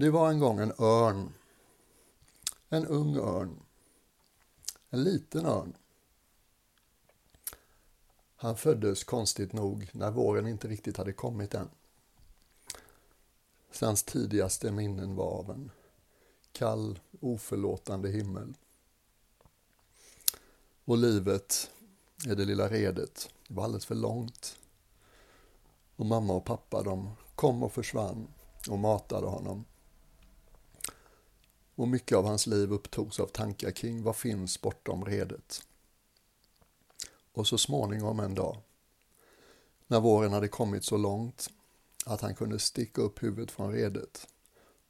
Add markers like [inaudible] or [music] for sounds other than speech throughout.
Det var en gång en örn. En ung örn. En liten örn. Han föddes konstigt nog när våren inte riktigt hade kommit än. Så hans tidigaste minnen var av en kall, oförlåtande himmel. Och livet i det lilla redet Det var alldeles för långt. Och mamma och pappa de kom och försvann och matade honom. Och mycket av hans liv upptogs av tankar kring vad finns bortom redet. Och så småningom en dag, när våren hade kommit så långt att han kunde sticka upp huvudet från redet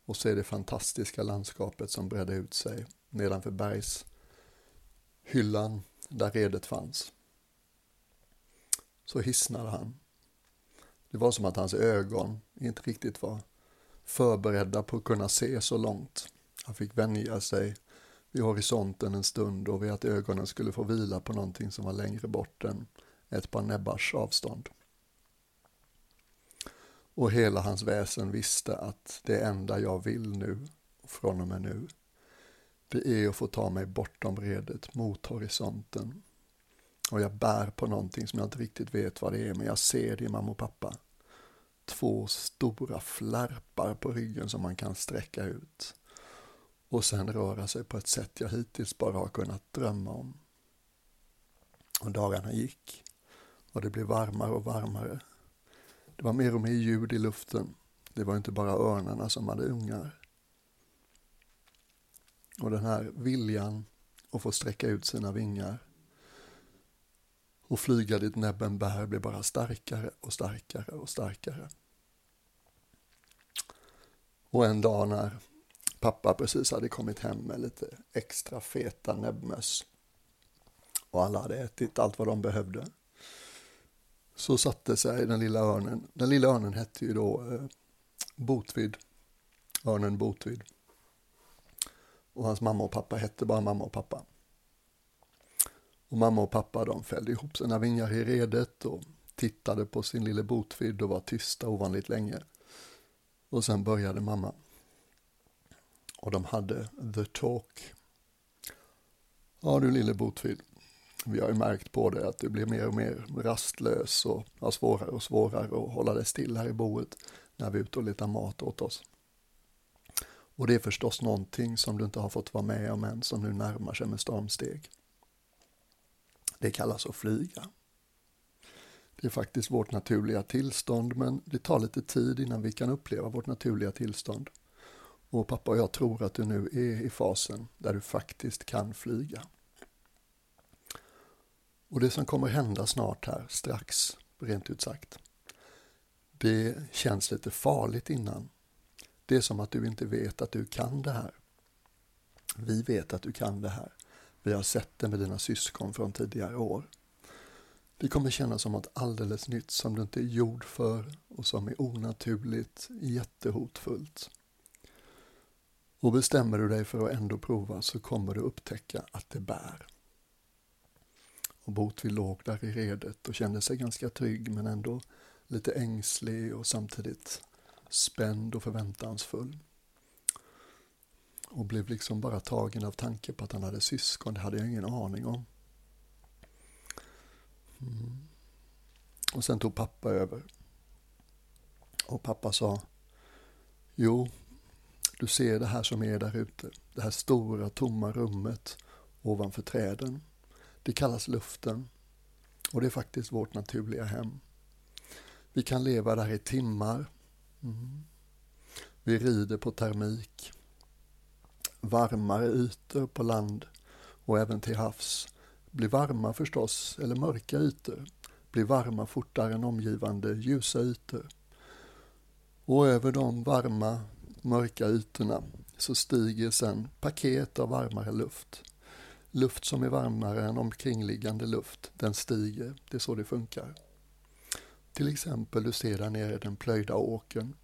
och se det fantastiska landskapet som bredde ut sig nedanför bergshyllan där redet fanns. Så hissnade han. Det var som att hans ögon inte riktigt var förberedda på att kunna se så långt. Han fick vänja sig vid horisonten en stund och vid att ögonen skulle få vila på någonting som var längre bort än ett par näbbars avstånd. Och hela hans väsen visste att det enda jag vill nu, från och med nu, det är att få ta mig bortom redet mot horisonten. Och jag bär på någonting som jag inte riktigt vet vad det är, men jag ser det i mamma och pappa. Två stora flärpar på ryggen som man kan sträcka ut och sen röra sig på ett sätt jag hittills bara har kunnat drömma om. Och dagarna gick och det blev varmare och varmare. Det var mer och mer ljud i luften. Det var inte bara örnarna som hade ungar. Och den här viljan att få sträcka ut sina vingar och flyga dit näbben bär blev bara starkare och starkare och starkare. Och en dag när pappa precis hade kommit hem med lite extra feta näbbmöss och alla hade ätit allt vad de behövde. Så satte sig den lilla örnen, den lilla örnen hette ju då eh, Botvid, örnen Botvid. Och hans mamma och pappa hette bara mamma och pappa. Och mamma och pappa de fällde ihop sina vingar i redet och tittade på sin lille Botvid och var tysta ovanligt länge. Och sen började mamma och de hade The Talk. Ja du lille Botvid, vi har ju märkt på dig att du blir mer och mer rastlös och har svårare och svårare att hålla dig still här i boet när vi är ute och letar mat åt oss. Och det är förstås någonting som du inte har fått vara med om än som nu närmar sig med stormsteg. Det kallas att flyga. Det är faktiskt vårt naturliga tillstånd men det tar lite tid innan vi kan uppleva vårt naturliga tillstånd. Och pappa och jag tror att du nu är i fasen där du faktiskt kan flyga. Och det som kommer hända snart här, strax, rent ut sagt, det känns lite farligt innan. Det är som att du inte vet att du kan det här. Vi vet att du kan det här. Vi har sett det med dina syskon från tidigare år. Det kommer kännas som något alldeles nytt som du inte är gjord för och som är onaturligt, jättehotfullt. Och bestämmer du dig för att ändå prova så kommer du upptäcka att det bär. Och Botvill låg där i redet och kände sig ganska trygg men ändå lite ängslig och samtidigt spänd och förväntansfull. Och blev liksom bara tagen av tanken på att han hade syskon, det hade jag ingen aning om. Mm. Och sen tog pappa över. Och pappa sa, jo, du ser det här som är där ute, det här stora tomma rummet ovanför träden. Det kallas luften och det är faktiskt vårt naturliga hem. Vi kan leva där i timmar. Mm. Vi rider på termik. Varmare ytor på land och även till havs blir varma förstås, eller mörka ytor blir varma fortare än omgivande ljusa ytor. Och över de varma mörka ytorna så stiger sen paket av varmare luft. Luft som är varmare än omkringliggande luft, den stiger. Det är så det funkar. Till exempel, du ser där nere den plöjda åken.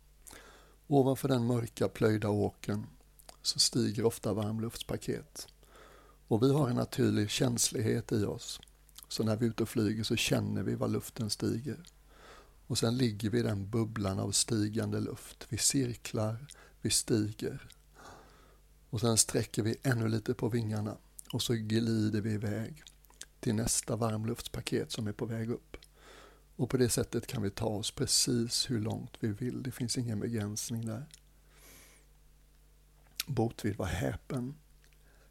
Ovanför den mörka plöjda åken så stiger ofta varmluftspaket. Och vi har en naturlig känslighet i oss. Så när vi är ute och flyger så känner vi var luften stiger. Och sen ligger vi i den bubblan av stigande luft. Vi cirklar, Vi stiger. Och sen sträcker vi ännu lite på vingarna och så glider vi iväg till nästa varmluftspaket som är på väg upp. Och på det sättet kan vi ta oss precis hur långt vi vill. Det finns ingen begränsning där. Botvid var häpen,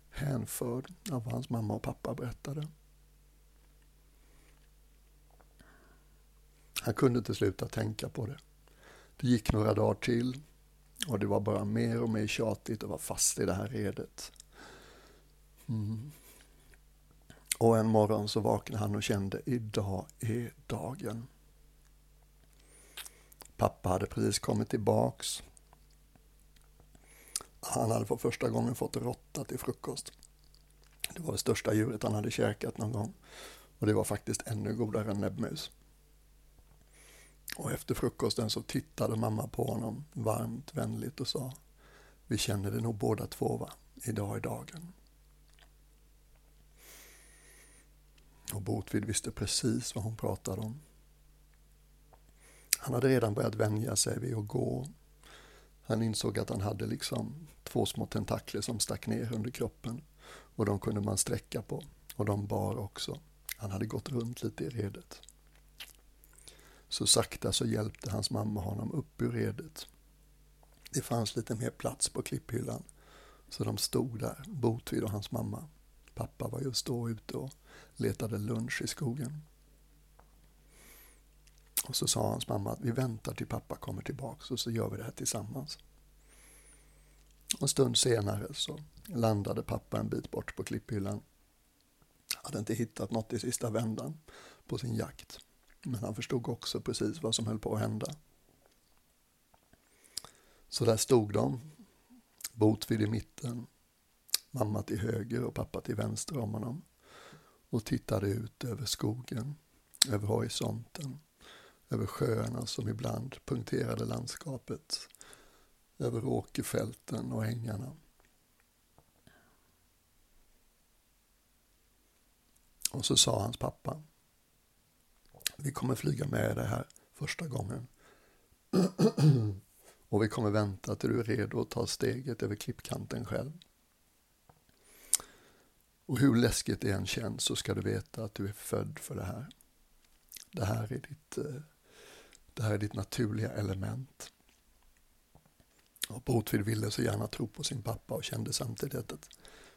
hänförd av vad hans mamma och pappa berättade. Han kunde inte sluta tänka på det. Det gick några dagar till och det var bara mer och mer tjatigt att vara fast i det här redet. Mm. Och en morgon så vaknade han och kände, idag är dagen. Pappa hade precis kommit tillbaks. Han hade för första gången fått råtta till frukost. Det var det största djuret han hade käkat någon gång. Och det var faktiskt ännu godare än näbbmus. Och efter frukosten så tittade mamma på honom varmt, vänligt och sa Vi känner det nog båda två va? Idag är dagen. Och Botvid visste precis vad hon pratade om. Han hade redan börjat vänja sig vid att gå. Han insåg att han hade liksom två små tentakler som stack ner under kroppen och de kunde man sträcka på och de bar också. Han hade gått runt lite i redet. Så sakta så hjälpte hans mamma honom upp ur redet. Det fanns lite mer plats på klipphyllan så de stod där, Botvid och hans mamma. Pappa var just då ute och letade lunch i skogen. Och så sa hans mamma att vi väntar till pappa kommer tillbaks och så gör vi det här tillsammans. En stund senare så landade pappa en bit bort på klipphyllan. Hade inte hittat något i sista vändan på sin jakt. Men han förstod också precis vad som höll på att hända. Så där stod de, Botvid i mitten, mamma till höger och pappa till vänster om honom och tittade ut över skogen, över horisonten, över sjöarna som ibland punkterade landskapet, över åkerfälten och ängarna. Och så sa hans pappa, vi kommer flyga med dig här första gången. [clears throat] och vi kommer vänta till du är redo att ta steget över klippkanten själv. Och hur läskigt det än känns så ska du veta att du är född för det här. Det här är ditt, eh, det här är ditt naturliga element. Och Botvid ville så gärna tro på sin pappa och kände samtidigt att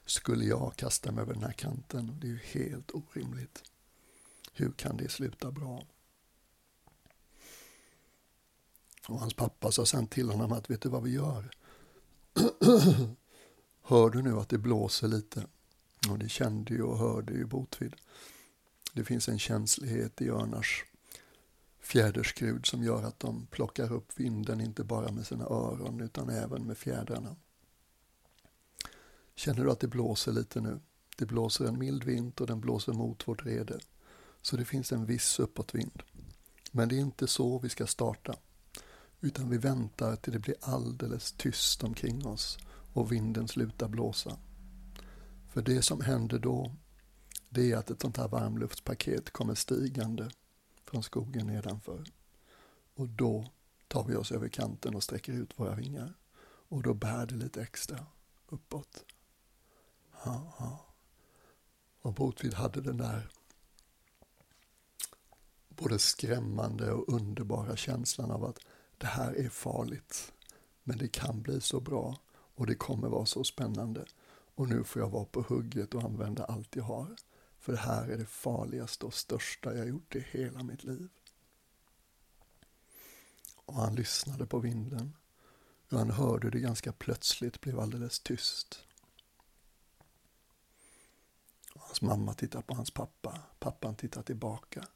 skulle jag kasta mig över den här kanten, det är ju helt orimligt. Hur kan det sluta bra? Och hans pappa sa sen till honom att vet du vad vi gör? [clears throat] Hör du nu att det blåser lite? Och det kände ju och hörde ju Botvid. Det finns en känslighet i örnars fjäderskrud som gör att de plockar upp vinden inte bara med sina öron utan även med fjädrarna. Känner du att det blåser lite nu? Det blåser en mild vind och den blåser mot vårt rede. Så det finns en viss uppåtvind. Men det är inte så vi ska starta. Utan vi väntar till det blir alldeles tyst omkring oss och vinden slutar blåsa. För det som händer då, det är att ett sånt här varmluftspaket kommer stigande från skogen nedanför. Och då tar vi oss över kanten och sträcker ut våra vingar. Och då bär det lite extra uppåt. Ja, ja. Och Botvid hade den där både skrämmande och underbara känslan av att det här är farligt. Men det kan bli så bra och det kommer vara så spännande. Och nu får jag vara på hugget och använda allt jag har. För det här är det farligaste och största jag gjort i hela mitt liv. Och han lyssnade på vinden. Och han hörde det ganska plötsligt blev alldeles tyst. Och hans mamma tittar på hans pappa. Pappan tittar tillbaka.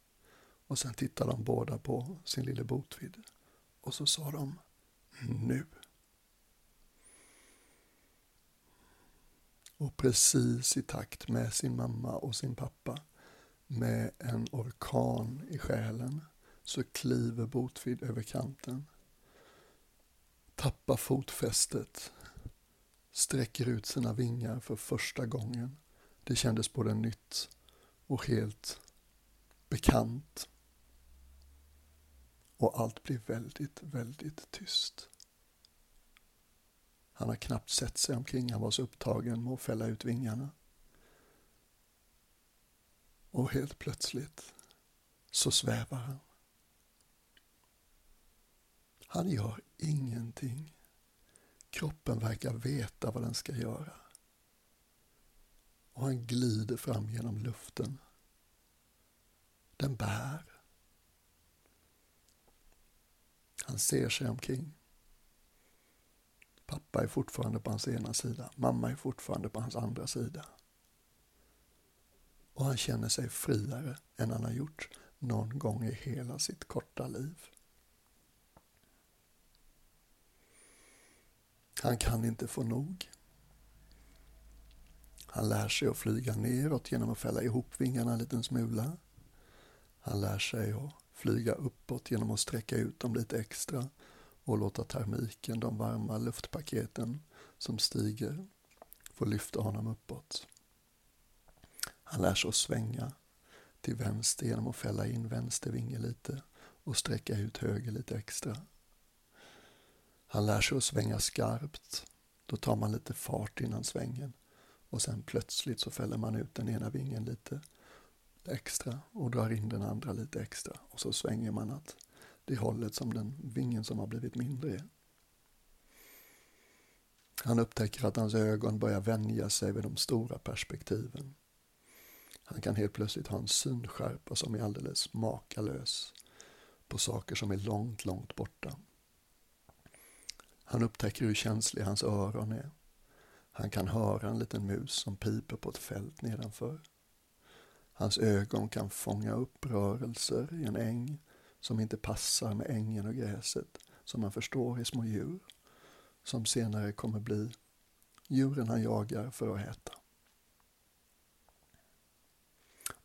Och sen tittade de båda på sin lille Botvid. Och så sa de nu. Och precis i takt med sin mamma och sin pappa, med en orkan i själen, så kliver Botvid över kanten. Tappar fotfästet, sträcker ut sina vingar för första gången. Det kändes både nytt och helt bekant. Och allt blir väldigt, väldigt tyst. Han har knappt sett sig omkring, han var så upptagen med att fälla ut vingarna. Och helt plötsligt så svävar han. Han gör ingenting. Kroppen verkar veta vad den ska göra. Och han glider fram genom luften. Den bär. Han ser sig omkring. Pappa är fortfarande på hans ena sida, mamma är fortfarande på hans andra sida. Och han känner sig friare än han har gjort någon gång i hela sitt korta liv. Han kan inte få nog. Han lär sig att flyga neråt genom att fälla ihop vingarna en liten smula. Han lär sig att flyga uppåt genom att sträcka ut dem lite extra och låta termiken, de varma luftpaketen som stiger, få lyfta honom uppåt. Han lär sig att svänga till vänster genom att fälla in vänster vinge lite och sträcka ut höger lite extra. Han lär sig att svänga skarpt. Då tar man lite fart innan svängen och sen plötsligt så fäller man ut den ena vingen lite extra och drar in den andra lite extra och så svänger man åt det hållet som den vingen som har blivit mindre är. Han upptäcker att hans ögon börjar vänja sig vid de stora perspektiven. Han kan helt plötsligt ha en synskärpa som är alldeles makalös på saker som är långt, långt borta. Han upptäcker hur känsliga hans öron är. Han kan höra en liten mus som piper på ett fält nedanför. Hans ögon kan fånga upp rörelser i en äng som inte passar med ängen och gräset, som han förstår är små djur, som senare kommer bli djuren han jagar för att äta.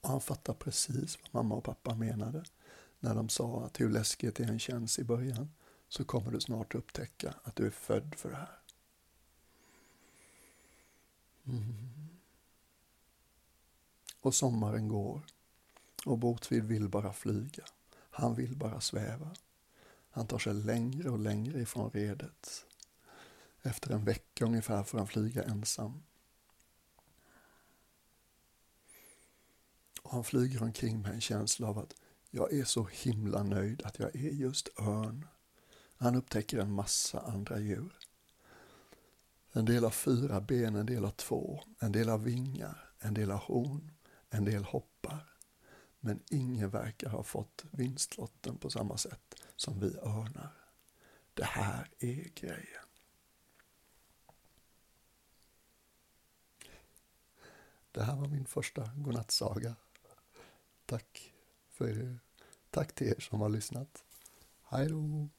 Och han fattar precis vad mamma och pappa menade när de sa att hur läskigt det än känns i början så kommer du snart upptäcka att du är född för det här. Mm. Och sommaren går och Botvid vill bara flyga. Han vill bara sväva. Han tar sig längre och längre ifrån redet. Efter en vecka ungefär får han flyga ensam. Och han flyger omkring med en känsla av att jag är så himla nöjd att jag är just örn. Han upptäcker en massa andra djur. En del har fyra ben, en del har två, en del har vingar, en del har horn, en del hoppar. Men ingen verkar ha fått vinstlotten på samma sätt som vi örnar. Det här är grejen. Det här var min första godnattsaga. Tack, för, tack till er som har lyssnat. Hej då!